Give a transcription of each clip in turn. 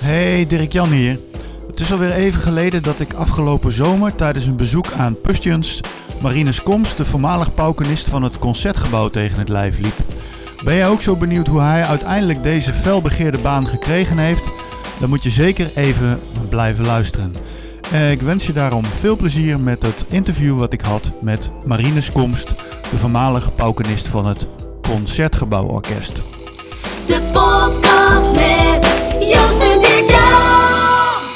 Hey, Dirk Jan hier. Het is alweer even geleden dat ik afgelopen zomer tijdens een bezoek aan Pustjens Marines Komst, de voormalig paukenist van het Concertgebouw, tegen het lijf liep. Ben jij ook zo benieuwd hoe hij uiteindelijk deze felbegeerde baan gekregen heeft? Dan moet je zeker even blijven luisteren. Eh, Ik wens je daarom veel plezier met het interview wat ik had met Marines Komst, de voormalig paukenist van het Concertgebouworkest. De podcast met Joost en Dirk Jan.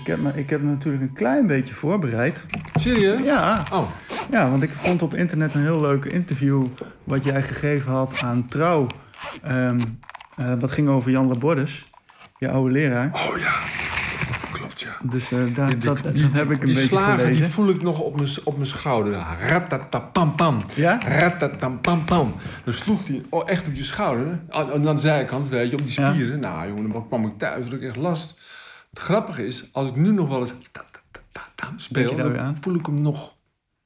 Ik heb, me, ik heb me natuurlijk een klein beetje voorbereid. Serieus? Ja, Oh, ja, want ik vond op internet een heel leuk interview wat jij gegeven had aan Trouw. Ehm, eh, wat ging over Jan Labordes, je oude leraar. oh ja. Dus eh, daar, Die- dat, die- dat heb ik een die beetje slagen, gelezen. die voel ik nog op mijn, op mijn schouder. Ratatapam-pam. Ja? Ratatampam-pam. Dan sloeg hij oh, echt op je schouder. Aan, aan de zijkant, weet je, op die Ja. spieren. Nou, jongen, dan kwam ik thuis, had ik echt last. Het grappige is, als ik nu nog wel eens ta- ta- ta- speel, dan aan? voel ik hem nog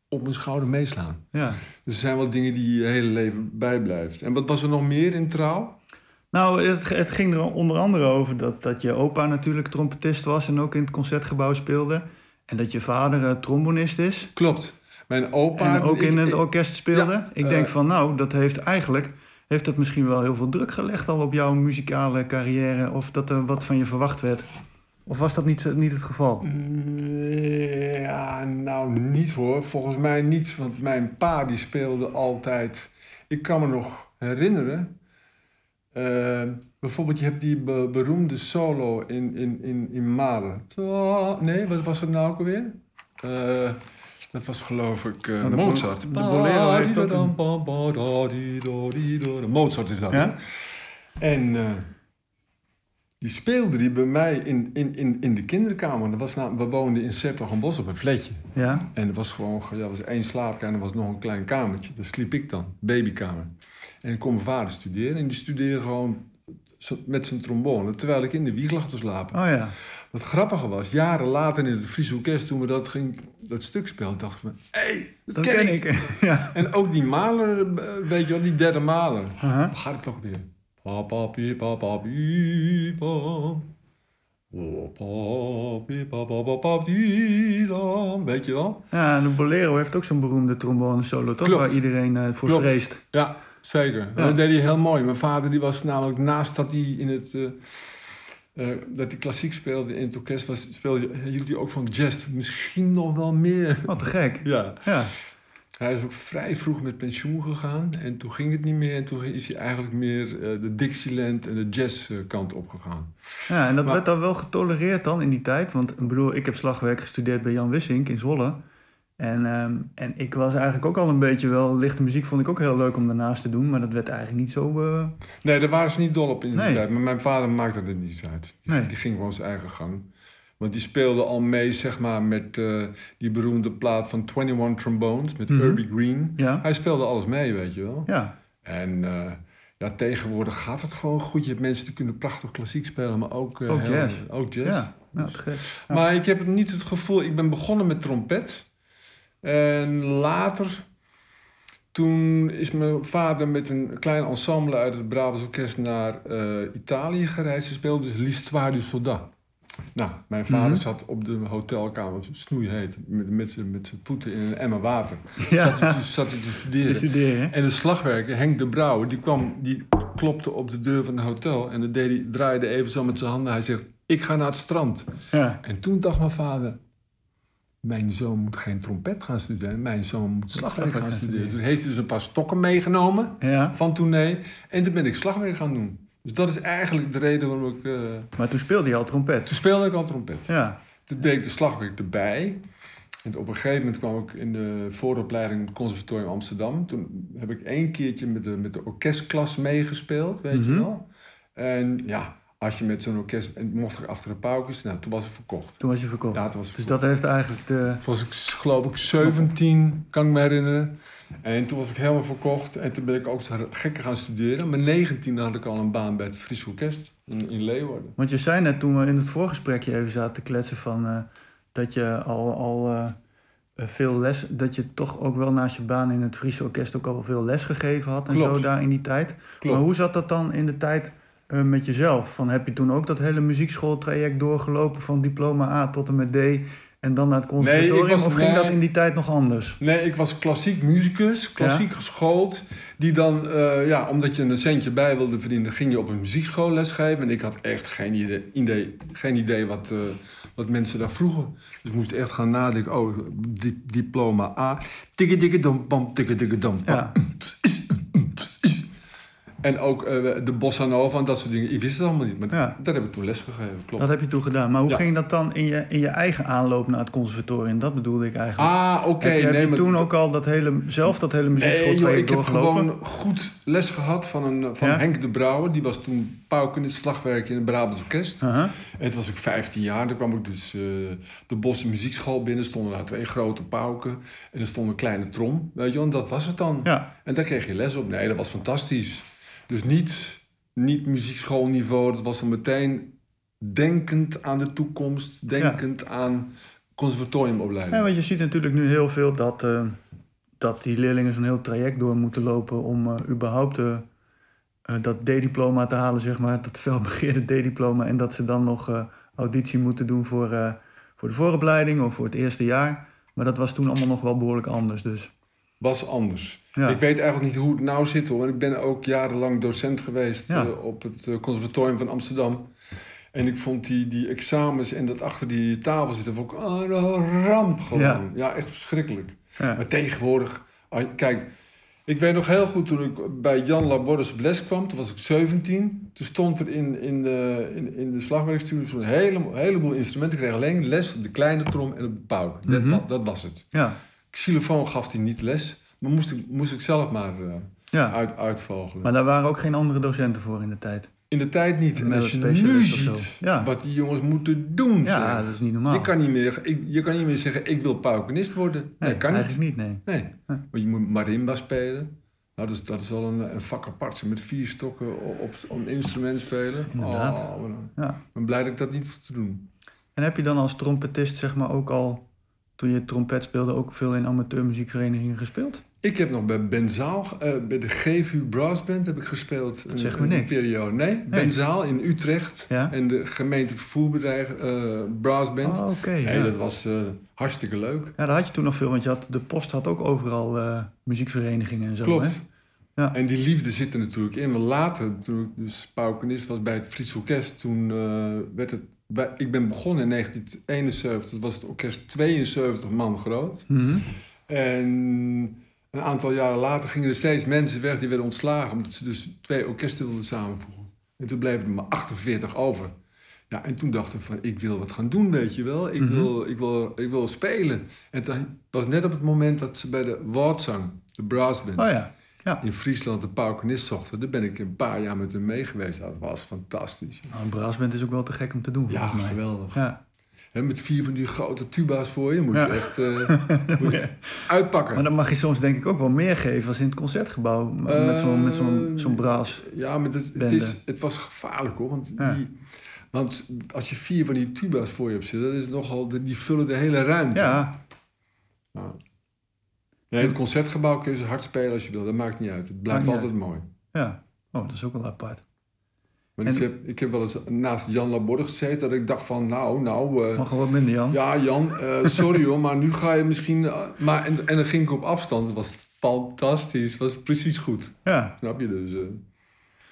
op mijn schouder meeslaan. Ja. Dus er zijn wel dingen die je hele leven bijblijft. En wat was er nog meer in trouw? Nou, het, het ging er onder andere over dat, dat je opa natuurlijk trompetist was en ook in het concertgebouw speelde. En dat je vader eh, trombonist is Klopt. Mijn opa... en ook in het orkest speelde. Ja, ik eh, denk van nou, dat heeft eigenlijk heeft dat misschien wel heel veel druk gelegd al op jouw muzikale carrière. Of dat er wat van je verwacht werd. Of was dat niet, niet het geval? Mm, Ja, nou niet hoor. Volgens mij niet, want mijn pa die speelde altijd. Ik kan me nog herinneren. Eh, bijvoorbeeld, je hebt die be- beroemde solo in, in, in, in Malen. Ta- Nee, wat was het nou ook alweer? Eh, dat was geloof ik eh, Oh, de Mozart. De Bolero heeft ook een- Mozart is dat. hè? Ja? En eh, die speelde die bij mij in, in, in, in de kinderkamer. Dat was nou, we woonden in Sertogenbos op een flatje. Ja? En er was gewoon ja, er was één slaapkamer en er was nog een klein kamertje. Daar sliep ik dan, babykamer. En ik kon mijn vader studeren. En die studeerde gewoon met zijn trombone, terwijl ik in de wieg lag te slapen. Oh ja. Wat grappiger was, jaren later in het Friese Orkest, toen we dat, ging, dat stuk speelden, dacht ik van, hé, hey, dat, Dat ken, ken ik. ik. ja. En ook die maler, eh, weet je wel, die derde maler. Waar gaat het toch weer? Papa, pi, papa, pam. Weet je wel? Ja, de Bolero heeft ook zo'n beroemde trombone solo, toch? Klopt. Waar iedereen eh, voor Klopt. vreest. Ja, zeker. Ja. Dat deed hij heel mooi. Mijn vader die was namelijk naast dat hij in het... eh, eh, dat hij klassiek speelde in het orkest, was, speelde, hield hij ook van jazz. Misschien nog wel meer. Wat te gek. Ja. Ja. Hij is ook vrij vroeg met pensioen gegaan. En toen ging het niet meer. En toen is hij eigenlijk meer eh, de Dixieland en de jazz eh, kant opgegaan. Ja, en dat Maar- werd dan wel getolereerd dan in die tijd. Want ik bedoel, ik heb slagwerk gestudeerd bij Jan Wissink in Zwolle. En, ehm, en ik was eigenlijk ook al een beetje wel... Lichte muziek vond ik ook heel leuk om daarnaast te doen. Maar dat werd eigenlijk niet zo... eh, Nee, daar waren ze niet dol op in die Nee. tijd. Maar mijn vader maakte er niet uit. Die, Nee. die ging gewoon zijn eigen gang. Want die speelde al mee, zeg maar, met eh, die beroemde plaat van 21 Trombones. Met. Herbie Green. ja, Hij speelde alles mee, weet je wel. ja, En ja, tegenwoordig gaat het gewoon goed. Je hebt mensen die kunnen prachtig klassiek spelen, maar ook, eh, Ook heel- jazz. Ook jazz. ja. Nou, gek. Ja. Maar ik heb niet het gevoel... Ik ben begonnen met trompet. En later... Toen is mijn vader met een klein ensemble uit het Brabants Orkest naar Italië gereisd. Ze speelde dus L'Histoire du Soldat. Nou, mijn vader Mhm. zat op de hotelkamer, snoeiheet, met, met zijn met zijn voeten in een emmer water. Ja. Zat, hij te, zat hij te Te studeren. studeren. En de slagwerker, Henk de Brouwer, die, kwam, die klopte op de deur van het hotel. En dan deed hij, draaide even zo met zijn handen. Hij zegt, ik ga naar het strand. Ja. En toen dacht mijn vader, mijn zoon moet geen trompet gaan studeren. Mijn zoon moet slagwerk gaan studeren. Toen heeft hij dus een paar stokken meegenomen ja. van tournee. En toen ben ik slagwerk gaan doen. Dus dat is eigenlijk de reden waarom ik... eh, Maar toen speelde hij al trompet. toen speelde ik al trompet. Ja. Toen deed ik de slagwerk erbij. En op een gegeven moment kwam ik in de vooropleiding Conservatorium Amsterdam. Toen heb ik één keertje met de, met de orkestklas meegespeeld, weet je Mhm. wel. En ja, als je met zo'n orkest... En mocht ik achter de paukens, nou, toen was het verkocht. Toen was je verkocht. Ja, toen was Dus dat heeft eigenlijk de... Toen was ik geloof ik 17, kan ik me herinneren. En toen was ik helemaal verkocht. En toen ben ik ook gekker gaan studeren. Mijn 19 had ik al een baan bij het Fries Orkest in, in Leeuwarden. Want je zei net toen we in het voorgesprekje even zaten te kletsen van... eh, dat je al, al eh, eh, veel les... Dat je toch ook wel naast je baan in het Friese orkest ook al veel les gegeven had en Klopt. zo daar in die tijd. Klopt. Maar hoe zat dat dan in de tijd eh, met jezelf? Van, heb je toen ook dat hele muziekschooltraject doorgelopen van diploma A tot en met D en dan naar het conservatorium? was- of ging nee. dat in die tijd nog anders? Nee, ik was klassiek muzikus, klassiek geschoold. Die dan, eh, ja, omdat je een centje bij wilde verdienen, ging je op een muziekschool lesgeven. En ik had echt geen idee, geen idee wat, eh, wat mensen daar vroegen. Dus ik moest echt gaan nadenken. Oh, di- diploma A. Tikke dikke dom pam, tikke dikke pam. Ja. En ook eh, de bossa nova en dat soort dingen. Ik wist het allemaal niet, maar Ja. dat heb ik toen lesgegeven, klopt. Dat heb je toen gedaan. Maar hoe Ja. ging dat dan in je, in je eigen aanloop naar het conservatorium? Dat bedoelde ik eigenlijk. Ah, oké. heb nee, je toen ook al dat hele, zelf dat hele Nee, joh, ik heb gewoon goed les gehad van, een, van Ja? Henk de Brouwer. Die was toen paukenist, slagwerk in het Brabants Orkest. En toen was ik 15 jaar. Toen kwam ik dus eh, de Bosse Muziekschool binnen. stonden daar twee grote pauken. En er stond een kleine trom. Weet je wel, en dat was het dan. Ja, En daar kreeg je les op. Nee, dat was fantastisch. Dus niet, niet muziekschoolniveau. Dat was dan meteen denkend aan de toekomst. Denkend aan conservatoriumopleiding. Ja, want je ziet natuurlijk nu heel veel dat, eh, dat die leerlingen zo'n heel traject door moeten lopen om eh, überhaupt eh, dat D-diploma te halen, zeg maar, dat felbegeerde D-diploma. En dat ze dan nog auditie moeten doen voor, voor de vooropleiding of voor het eerste jaar. Maar dat was toen allemaal nog wel behoorlijk anders. Dus was anders. Ja. Ik weet eigenlijk niet hoe het nou zit hoor. Ik ben ook jarenlang docent geweest Ja. eh, op het eh, conservatorium van Amsterdam. En ik vond die, die examens en dat achter die tafel zitten ook een ramp gewoon. Ja. Ja, echt verschrikkelijk. Maar tegenwoordig, kijk, ik weet nog heel goed toen ik bij Jan Labordes op les kwam, toen was ik 17. Toen stond er in, in de, in, in de slagwerkstudio zo'n hele, heleboel instrumenten. Ik kreeg alleen les op de kleine trom en op de pauw. Dat, Mhm. dat was het. ja. Xylofoon gaf hij niet les, maar moest ik, moest ik zelf maar eh, ja. uit, uitvogelen. Maar daar waren ook geen andere docenten voor in de tijd. In de tijd niet. En als je nu ziet. Ja. wat die jongens moeten doen. Ja, zeg. dat is niet normaal. je, kan niet meer, ik, je kan niet meer zeggen, ik wil paukenist worden. Nee, nee, kan niet. eigenlijk niet, nee. Nee, Nee. want je moet marimba spelen. Nou, dat, is, dat is wel een, een vak apart. Met vier stokken op, op een instrument spelen. Inderdaad. Oh, wat een- Ja. ik ben blij dat ik dat niet hoef te doen. En heb je dan als trompetist, zeg maar, ook al toen je trompet speelde, ook veel in amateurmuziekverenigingen gespeeld? Ik heb nog bij Benzaal, eh, bij de GVU Brass Band heb ik gespeeld. zegt me een niks. periode. Nee, Benzaal in Utrecht. Ja. En de gemeente vervoerbedrijf eh Brass Band. Oh, oké. nee, ja. dat was eh, hartstikke leuk. ja, daar had je toen nog veel, want je had, de post had ook overal muziekverenigingen en zo. Klopt. Hè? Ja. En die liefde zit er natuurlijk in. Maar later, toen ik dus paukenist was bij het Fries Orkest, toen werd het... Bij, ik ben begonnen in 1971, toen was het orkest 72 man groot. Mhm. En een aantal jaren later gingen er steeds mensen weg die werden ontslagen, omdat ze dus twee orkesten wilden samenvoegen. En toen bleven er maar 48 over. Ja, en toen dachten we van, ik wil wat gaan doen, weet je wel. Ik, Mhm. wil, ik, wil, ik wil spelen. En het was net op het moment dat ze bij de Woordzang, de brassband, Oh ja. Ja. in Friesland de paukenist zochten. Daar ben ik een paar jaar met hem mee geweest. Dat was fantastisch. Nou, een brassband is ook wel te gek om te doen, Ja, volgens mij. geweldig. Ja. Met vier van die grote tuba's voor je moet Ja. je echt eh, moet je uitpakken. Maar dan mag je soms denk ik ook wel meer geven als in het concertgebouw. met zo'n zo'n Eh, zo'n braas. Ja, maar het, is, het was gevaarlijk hoor. Want, Ja. die, want als je vier van die tuba's voor je hebt zitten, dat is nogal, die vullen de hele ruimte. Ja, Ja. Nee, het concertgebouw kun je zo hard spelen als je wil. Dat maakt niet uit. Het blijft altijd mooi. ja. Oh, dat is ook wel apart. Maar En- ik, heb, ik heb wel eens naast Jan Laborde gezeten dat ik dacht van, nou, nou... eh, Mag wat minder, Jan. Ja, Jan, eh, sorry hoor, maar nu ga je misschien. eh, maar, en, en dan ging ik op afstand. Dat was fantastisch. Was precies goed. Ja. Snap je dus?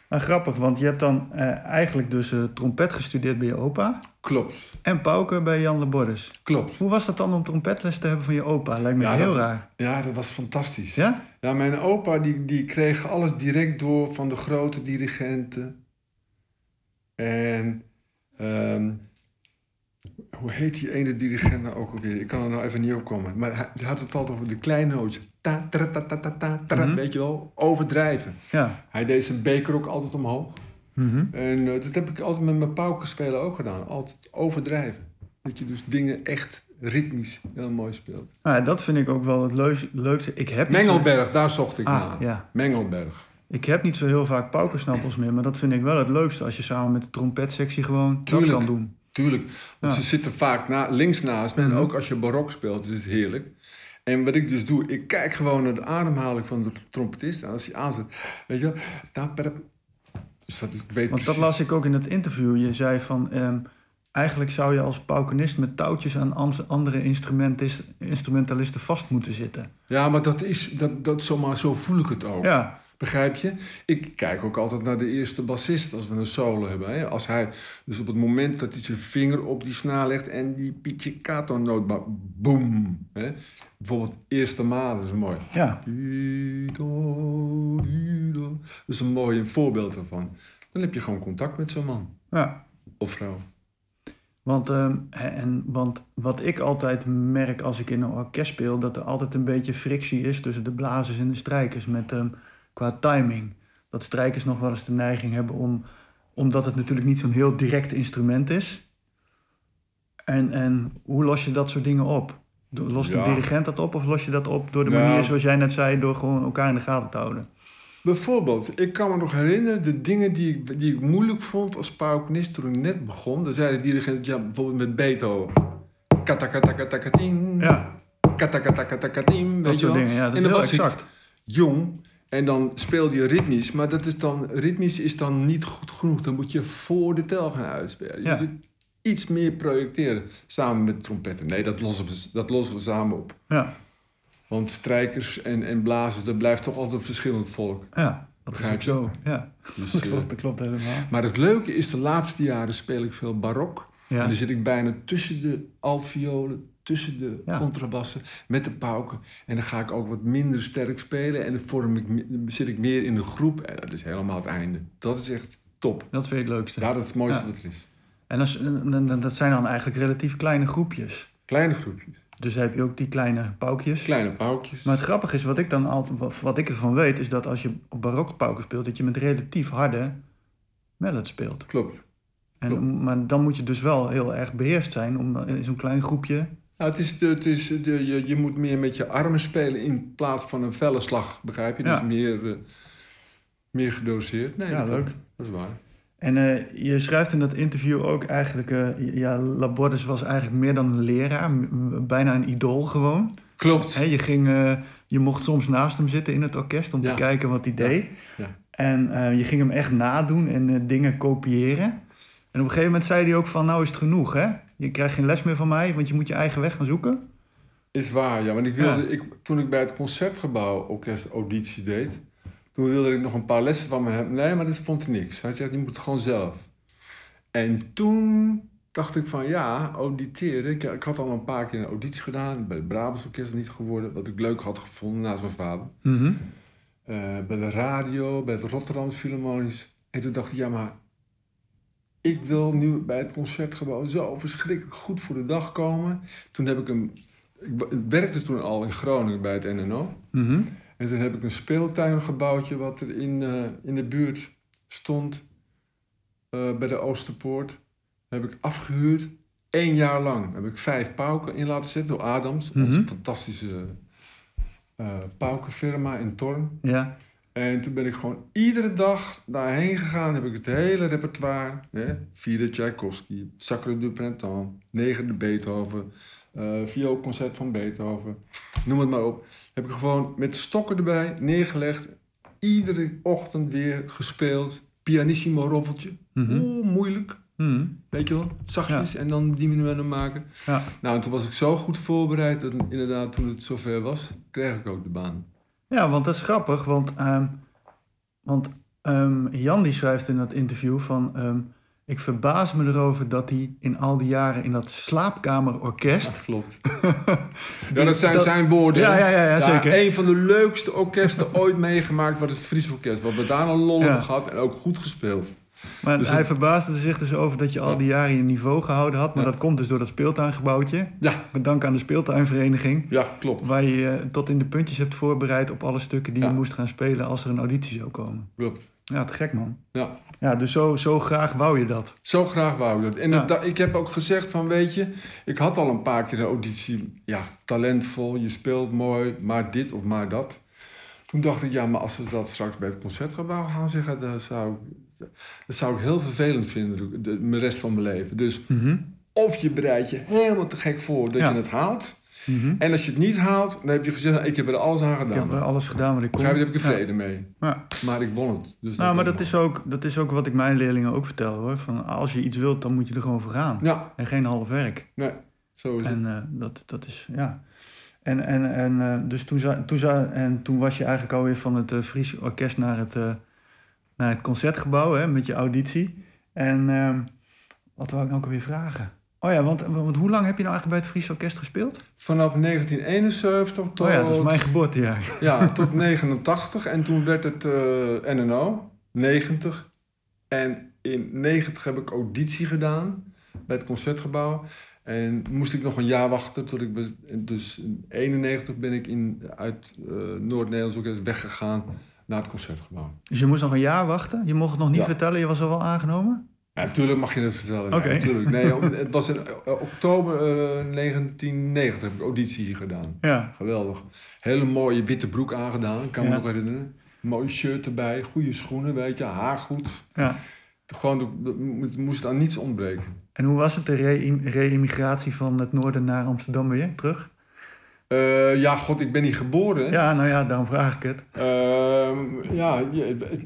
grappig, want je hebt dan eigenlijk dus trompet gestudeerd bij je opa. klopt, En pauken bij Jan Labordes. klopt. Hoe was dat dan om trompetles te hebben van je opa? Lijkt me Ja, heel dat- raar. Ja, dat was fantastisch. Ja? Ja, mijn opa die, die kreeg alles direct door van de grote dirigenten. En ehm, hoe heet die ene dirigent nou ook alweer? Ik kan er nou even niet op komen. Maar hij, had het altijd over de kleine nootjes. Ta, tra, ta, ta, ta, ta, tra, Mhm. Weet je wel, overdrijven. Ja. Hij deed zijn beker ook altijd omhoog. Mhm. En eh, dat heb ik altijd met mijn paukenspelen ook gedaan. Altijd overdrijven. Dat je dus dingen echt ritmisch heel mooi speelt. Ja, dat vind ik ook wel het leukste. Ik heb, Mengelberg, daar zocht ik Ah, naar. ja. Mengelberg. Ik heb niet zo heel vaak paukensnappels meer, maar dat vind ik wel het leukste als je samen met de trompetsectie gewoon Tuurlijk. dat kan doen. Tuurlijk, want Ja. ze zitten vaak na, links naast me. En Mhm. ook als je barok speelt, is het heerlijk. En wat ik dus doe, ik kijk gewoon naar de ademhaling van de trompetist. En als hij aanzet, weet je perp, Dus dat, ik weet Want dat las ik ook in het interview. Je zei van, ehm, eigenlijk zou je als paukenist met touwtjes aan andere instrumentalisten vast moeten zitten. Ja, maar dat is, dat, dat zomaar zo voel ik het ook. Ja, Begrijp je? Ik kijk ook altijd naar de eerste bassist als we een solo hebben. Hè? Als hij, dus op het moment dat hij zijn vinger op die snaar legt en die pizzicato noot maakt, boom. Hè? Bijvoorbeeld eerste maal, is mooi. ja. Dat is een mooi voorbeeld daarvan. Dan heb je gewoon contact met zo'n man ja. of vrouw. Want, ehm, en, want wat ik altijd merk als ik in een orkest speel, dat er altijd een beetje frictie is tussen de blazers en de strijkers met, ehm, qua timing. Dat strijkers nog wel eens de neiging hebben om, omdat het natuurlijk niet zo'n heel direct instrument is. En, en hoe los je dat soort dingen op? Lost de Ja. dirigent dat op of los je dat op door de Nou. manier zoals jij net zei, door gewoon elkaar in de gaten te houden? Bijvoorbeeld, ik kan me nog herinneren de dingen die ik, die ik moeilijk vond als paukenist toen ik net begon. Dan zei de dirigent, ja, bijvoorbeeld met Beethoven. Katakatakatakatien. Ja, Katakatakatakatien, dat weet je wel. dingen. Ja, dat en dan was exact. ik jong en dan speelde je ritmisch. Maar dat is dan, ritmisch is dan niet goed genoeg. Dan moet je voor de tel gaan uitspelen. Je Ja. moet iets meer projecteren samen met trompetten. Nee, dat lossen we, dat lossen we samen op. Ja, Want strijkers en, en blazers, dat blijft toch altijd verschillend volk. ja, dat Begrijp je? zo. Ja, Dus, dat eh, klopt, dat klopt helemaal. maar het leuke is, de laatste jaren speel ik veel barok. En Ja. dan zit ik bijna tussen de altviolen, tussen de Ja. contrabassen, met de pauken. En dan ga ik ook wat minder sterk spelen. En dan vorm ik, dan zit ik meer in de groep. En dat is helemaal het einde. Dat is echt top. Dat vind je het leukste. Ja, dat is het mooiste Ja. wat er is. En en dat zijn dan eigenlijk relatief kleine groepjes. Kleine groepjes. Dus heb je ook die kleine paukjes. Kleine paukjes. Maar het grappige is, wat ik dan altijd, wat, ik ervan weet, is dat als je op barokke pauken speelt, dat je met relatief harde melodies speelt. Klopt. En, Klopt. Maar dan moet je dus wel heel erg beheerst zijn om in zo'n klein groepje. Nou, het is de, het is de, je, je moet meer met je armen spelen in plaats van een felle slag. Begrijp je? Ja. Dus meer, eh, meer gedoseerd. Nee, Ja, dat leuk. Dat is waar. En eh, je schrijft in dat interview ook eigenlijk, eh, ja, Labordus was eigenlijk meer dan een leraar, bijna een idool gewoon. Klopt. Je, ging, je mocht soms naast hem zitten in het orkest om Ja. te kijken wat hij deed. Ja. En eh, je ging hem echt nadoen en dingen kopiëren. En op een gegeven moment zei hij ook van, nou is het genoeg hè. Je krijgt geen les meer van mij, want je moet je eigen weg gaan zoeken. Is waar, ja. Want ik wilde, Ja. ik, toen ik bij het Concertgebouw Orkest auditie deed, toen wilde ik nog een paar lessen van me hebben. Nee, maar dat vond hij niks. Hij zei, je moet het gewoon zelf. En toen dacht ik van, ja, auditeren. Ik, ik had al een paar keer een auditie gedaan. Bij het Brabants Orkest niet geworden. Wat ik leuk had gevonden naast mijn vader. Mhm. Eh, bij de radio, bij het Rotterdam Philharmonisch. En toen dacht ik, ja, maar ik wil nu bij het concertgebouw zo verschrikkelijk goed voor de dag komen. Toen heb ik een. Ik werkte toen al in Groningen bij het NNO. Mhm. En toen heb ik een speeltuingebouwtje wat er in, eh, in de buurt stond. eh, bij de Oosterpoort. Heb ik afgehuurd. Eén jaar lang heb ik vijf pauken in laten zetten door Adams. Mhm. Onze fantastische eh paukenfirma in Torn. Ja, En toen ben ik gewoon iedere dag daarheen gegaan. Heb ik het hele repertoire. Hè? Vierde Tchaikovsky, Sacre du Printemps, negende Beethoven, eh vioolconcert van Beethoven. Noem het maar op. Heb ik gewoon met stokken erbij neergelegd. Iedere ochtend weer gespeeld. Pianissimo roffeltje. Mhm. Oeh, moeilijk. Mhm. Weet je wel, zachtjes en dan diminuendo maken. ja. Nou, en toen was ik zo goed voorbereid dat inderdaad toen het zover was, kreeg ik ook de baan. Ja, want dat is grappig, want, ehm, want ehm, Jan die schrijft in dat interview van... ehm, ik verbaas me erover dat hij in al die jaren in dat slaapkamerorkest... Ja, klopt. ja, dat zijn dat- zijn woorden. Ja, ja, ja, ja, zeker. Een van de leukste orkesten ooit meegemaakt was het Fries Orkest. Wat we daar een lol Ja. gehad en ook goed gespeeld. Maar Dus hij het- verbaasde zich dus over dat je al die jaren je niveau gehouden had. Maar Ja. dat komt dus door dat speeltuingebouwtje. Ja, Met dank aan de speeltuinvereniging. ja klopt. Waar je je tot in de puntjes hebt voorbereid op alle stukken die Ja. je moest gaan spelen als er een auditie zou komen. klopt. Ja, te gek man. Ja. Ja, dus zo, zo graag wou je dat. Zo graag wou ik dat. En Ja. ik heb ook gezegd van, weet je, ik had al een paar keer de auditie. Ja, talentvol, je speelt mooi, maar dit of maar dat. Toen dacht ik, ja, maar als ze dat straks bij het concertgebouw gaan zeggen, dat zou, dat zou ik heel vervelend vinden, de, de, rest van mijn leven. Dus Mhm. of je bereidt je helemaal te gek voor dat Ja. je het haalt. Mhm. En als je het niet haalt, dan heb je gezegd, ik heb er alles aan Ik gedaan. heb eh, alles gedaan wat ik kon. Begrijp je, daar heb ik er Ja. vrede mee. Ja. Maar ik won het. Dus Nou, maar dat is, ook, dat is ook wat ik mijn leerlingen ook vertel hoor. Van als je iets wilt, dan moet je er gewoon voor gaan. Ja, En geen half werk. nee, zo is het. En eh, dat, dat is, ja. En, en, en, eh, dus toen, toen, en toen was je eigenlijk alweer van het uh, Fries Orkest naar het, naar het concertgebouw hè, met je auditie. En ehm, wat wou ik nou ook alweer vragen? Oh ja, want, want hoe lang heb je nou eigenlijk bij het Fries Orkest gespeeld? Vanaf 1971 tot, Oh ja, dat is mijn geboortejaar. ja, tot 89. En toen werd het eh, NNO, 90. En in 90 heb ik auditie gedaan bij het Concertgebouw. En moest ik nog een jaar wachten tot ik... Dus in 91 ben ik in, uit eh, Noord-Nederlands Orkest weggegaan het Concertgebouw. Dus je moest nog een jaar wachten? Je mocht het nog niet Ja. vertellen, je was al wel aangenomen? Ja, natuurlijk mag je het vertellen. Oké. Ja. Nee, het was in eh, oktober eh, 1990 heb ik auditie hier gedaan. Ja. Geweldig. Hele mooie witte broek aangedaan, kan me Ja. nog herinneren. Mooi shirt erbij, goede schoenen, weet je, haar goed. ja. Gewoon, het moest aan niets ontbreken. En hoe was het, de re- re-immigratie van het noorden naar Amsterdam weer, terug? Eh, ja, god, ik ben niet geboren. Ja, nou ja, daarom vraag ik het. Ehm, ja,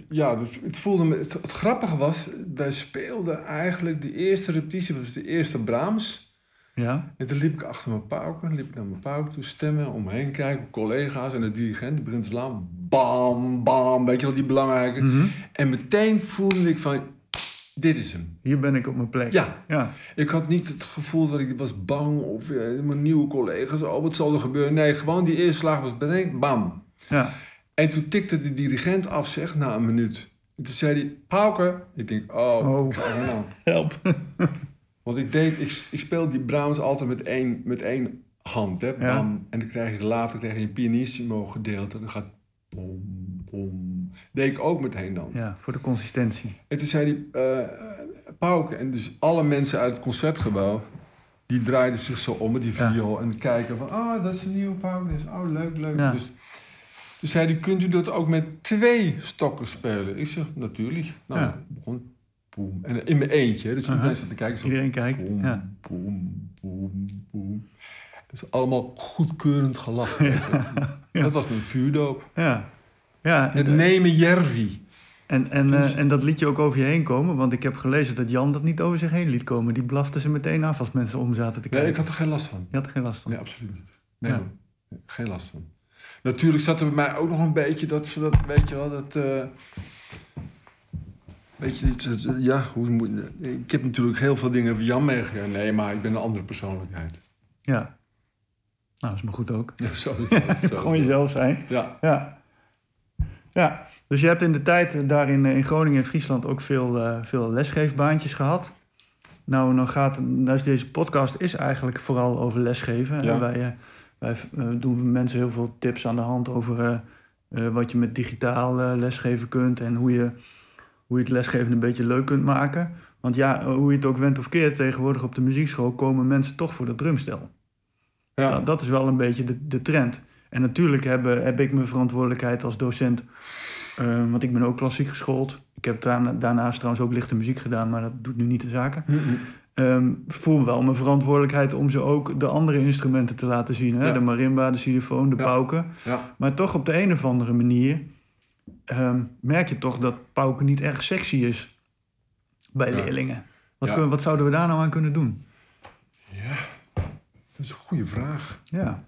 ja, dus het voelde me. Het, het grappige was, wij speelden eigenlijk de eerste repetitie, was de eerste Brahms. Ja, En toen liep ik achter mijn pauken, liep ik naar mijn pauken toe, stemmen, om me heen kijken, collega's en de dirigent, die begint te slaan. Bam, bam, weet je wel, die belangrijke. Mhm. En meteen voelde ik van, dit is hem. hier ben ik op mijn plek. Ja, Ja, ik had niet het gevoel dat ik was bang of eh, mijn nieuwe collega's, oh wat zal er gebeuren. Nee, gewoon die eerste slag was meteen, bam. ja. En toen tikte de dirigent af, zeg, na een minuut. En toen zei hij, pauken. Ik denk, oh, Oh. nou. help. Want ik, deed, ik, ik speel die Brahms altijd met één, met één hand. Hè? Bam. En dan krijg je later krijg je een pianissimo gedeelte. Dan gaat bom, bom. Deed ik ook meteen dan. Ja, voor de consistentie. En toen zei hij, eh Pauke. En dus alle mensen uit het concertgebouw, die draaiden zich zo om met die viool. En kijken van, ah, dat is een nieuwe Pauke. Dus, oh, leuk, leuk. Dus toen zei hij, kunt u dat ook met twee stokken spelen? Ik zeg, natuurlijk. Nou, Ja. begon. Boem. En in mijn eentje. Dus iedereen zat te kijken. Zo, Iedereen kijkt. Boem, Ja. boem, boem, boem. Dus allemaal goedkeurend gelachen. Dat was mijn vuurdoop. Ja. Ja, Het en, nemen Jervi. en, en, eh, en dat liet je ook over je heen komen, want ik heb gelezen dat Jan dat niet over zich heen liet komen. Die blafte ze meteen af als mensen om zaten te kijken. Nee, ik had er geen last van. Je had er geen last van. Nee, absoluut niet. Nee, Ja. hoor. Nee, geen last van. Natuurlijk zat er bij mij ook nog een beetje dat, dat weet je wel, dat... eh weet je, het, ja, hoe moet... Ik heb natuurlijk heel veel dingen van Jan meegekregen. Nee, maar ik ben een andere persoonlijkheid. Ja. Nou, is maar goed ook. Ja, zo. Zo. Gewoon jezelf zijn. Ja. Ja. Ja, dus je hebt in de tijd eh, daar in, eh, in Groningen en Friesland ook veel, eh, veel lesgeefbaantjes gehad. Nou, dan gaat, dus deze podcast is eigenlijk vooral over lesgeven. Ja. En wij, wij doen mensen heel veel tips aan de hand over wat je met digitaal lesgeven kunt en hoe je, hoe je het lesgeven een beetje leuk kunt maken. Want ja, hoe je het ook went of keert, tegenwoordig op de muziekschool komen mensen toch voor dat drumstel. Ja. Dat, dat is wel een beetje de, de trend. En natuurlijk heb, heb ik mijn verantwoordelijkheid als docent. eh, want ik ben ook klassiek geschoold. Ik heb daarna, daarnaast trouwens ook lichte muziek gedaan, maar dat doet nu niet de zaken. Ehm, voel wel mijn verantwoordelijkheid om ze ook de andere instrumenten te laten zien. Hè? Ja. De marimba, de xylofoon, de Ja. pauken. Ja. Maar toch op de een of andere manier ehm, merk je toch dat pauken niet erg sexy is bij leerlingen. Wat, kunnen- wat zouden we daar nou aan kunnen doen? ja, dat is een goede vraag. Ja.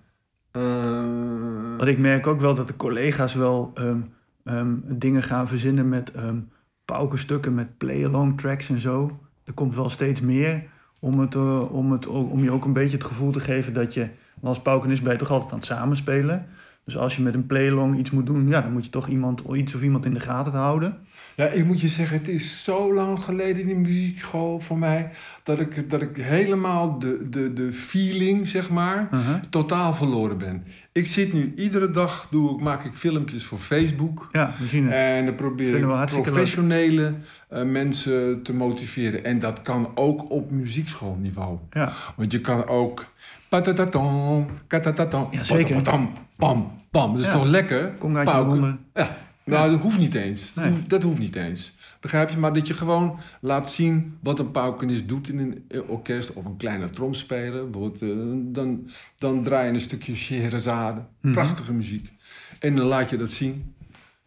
Eh, Want ik merk ook wel dat de collega's wel ehm, ehm, dingen gaan verzinnen met ehm paukenstukken, met play-along tracks en zo. Er komt wel steeds meer om, het, eh, om, het, om je ook een beetje het gevoel te geven dat je als paukenist ben je toch altijd aan het samenspelen. Dus als je met een play-along iets moet doen, ja, dan moet je toch iemand, iets of iemand in de gaten houden. Ja, ik moet je zeggen, het is zo lang geleden in de muziekschool voor mij... dat ik, dat ik helemaal de, de, de feeling, zeg maar, Uh-huh. totaal verloren ben. Ik zit nu, iedere dag doe ik, maak ik filmpjes voor Facebook... Ja, we zien het. En dan probeer ik professionele eh, mensen te motiveren. En dat kan ook op muziekschoolniveau. Ja, Want je kan ook... katatatam, Ja, zeker. patapatam, Pam, pam. Dat is Ja. toch lekker? kom uit Pauken. Ja, nou dat hoeft niet eens. Dat, hoeft, dat hoeft niet eens. Begrijp je? Maar dat je gewoon laat zien wat een paukenist doet in een orkest of een kleine tromspeler. Bijvoorbeeld, eh, dan, dan draai je een stukje Scheherazade. Mhm. Prachtige muziek. En dan laat je dat zien.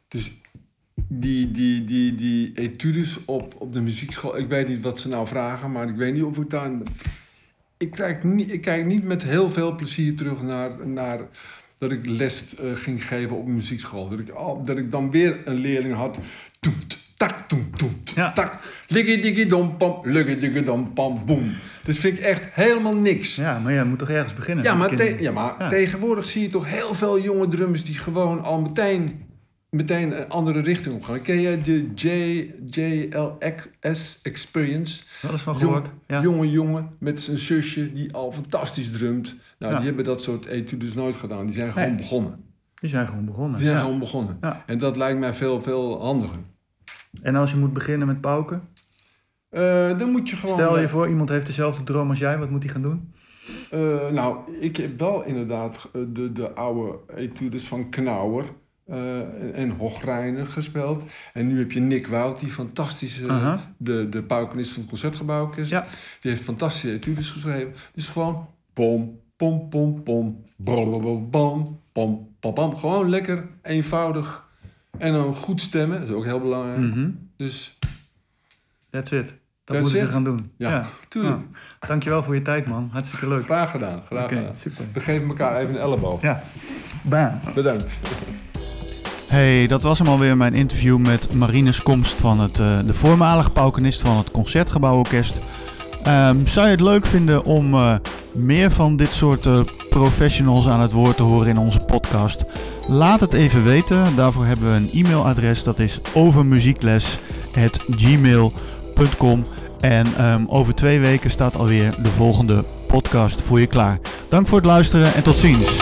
Dus die, die, die, die etudes op, op de muziekschool, ik weet niet wat ze nou vragen, maar ik weet niet of ik daar. Ik kijk niet, ik kijk niet met heel veel plezier terug naar, naar dat ik les eh, ging geven op muziekschool. Dat ik, al- dat ik dan weer een leerling had. Toet, tak, toet, toet, Ja. tak. Liggie, diggie, dom, pam, liggie, diggie, dom, pam, boem. Dat vind ik echt helemaal niks. Ja, maar je moet toch ergens beginnen? Ja, maar, te- ja, maar Ja. tegenwoordig zie je toch heel veel jonge drummers die gewoon al meteen, meteen een andere richting op gaan. Ken jij de JLX Experience? Wel eens van gehoord. Ja. Jonge jongen met zijn zusje die al fantastisch drumt. Nou, Ja. die hebben dat soort etudes nooit gedaan. Die zijn gewoon Nee. begonnen. Die zijn gewoon begonnen. Die zijn Ja. gewoon begonnen. En dat lijkt mij veel, veel handiger. En als je moet beginnen met pauken, Eh, dan moet je gewoon... stel je eh, voor iemand heeft dezelfde droom als jij, wat moet hij gaan doen? Eh, nou, ik heb wel inderdaad de, de oude etudes van Knauer eh, en- Hochreiner gespeeld. En nu heb je Nick Wout, die fantastische, de, de paukenist van het Concertgebouworkest. Ja. Die heeft fantastische etudes geschreven. Dus gewoon pom, pom, pom, pom, blablabla, bam, pom, pam, pam. Gewoon lekker, eenvoudig. En dan goed stemmen, dat is ook heel belangrijk. Mhm. Dus, That's it. Dat moeten ze gaan doen. ja, tuurlijk. Ja. Dankjewel voor je tijd, man. Hartstikke leuk. Graag gedaan, graag gedaan. super. We geven elkaar even een elleboog. Ja. Bam. Bedankt. Hey, dat was hem alweer mijn interview met Marines Komst van het, eh, de voormalig paukenist van het Concertgebouworkest. Ehm, zou je het leuk vinden om eh, meer van dit soort eh, professionals aan het woord te horen in onze podcast? Laat het even weten. Daarvoor hebben we een e-mailadres. Dat is overmuziekles.gmail.com En ehm, over twee weken staat alweer de volgende podcast voor je klaar. Dank voor het luisteren en tot ziens.